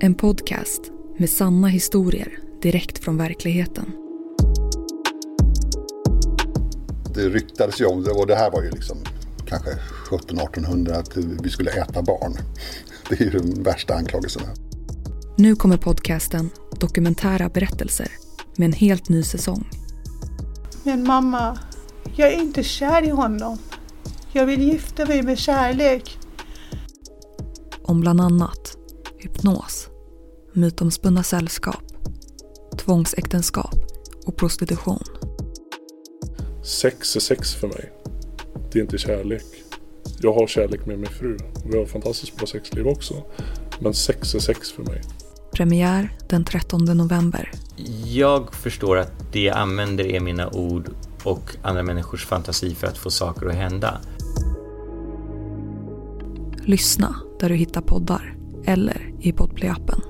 En podcast med sanna historier direkt från verkligheten. Det ryktades ju om det och det här var ju liksom kanske 1700-1800 att vi skulle äta barn. Det är ju de värsta anklagelserna. Nu kommer podcasten Dokumentära berättelser med en helt ny säsong. Men mamma, jag är inte kär i honom. Jag vill gifta mig med kärlek. Om bland annat hypnos, mytomspunna sällskap, tvångsäktenskap och prostitution. Sex är sex för mig. Det är inte kärlek. Jag har kärlek med min fru. Vi har ett fantastiskt bra sexliv också. Men sex är sex för mig. Premiär den 13 november. Jag förstår att det jag använder är mina ord och andra människors fantasi för att få saker att hända. Lyssna där du hittar poddar eller i Podplay-appen.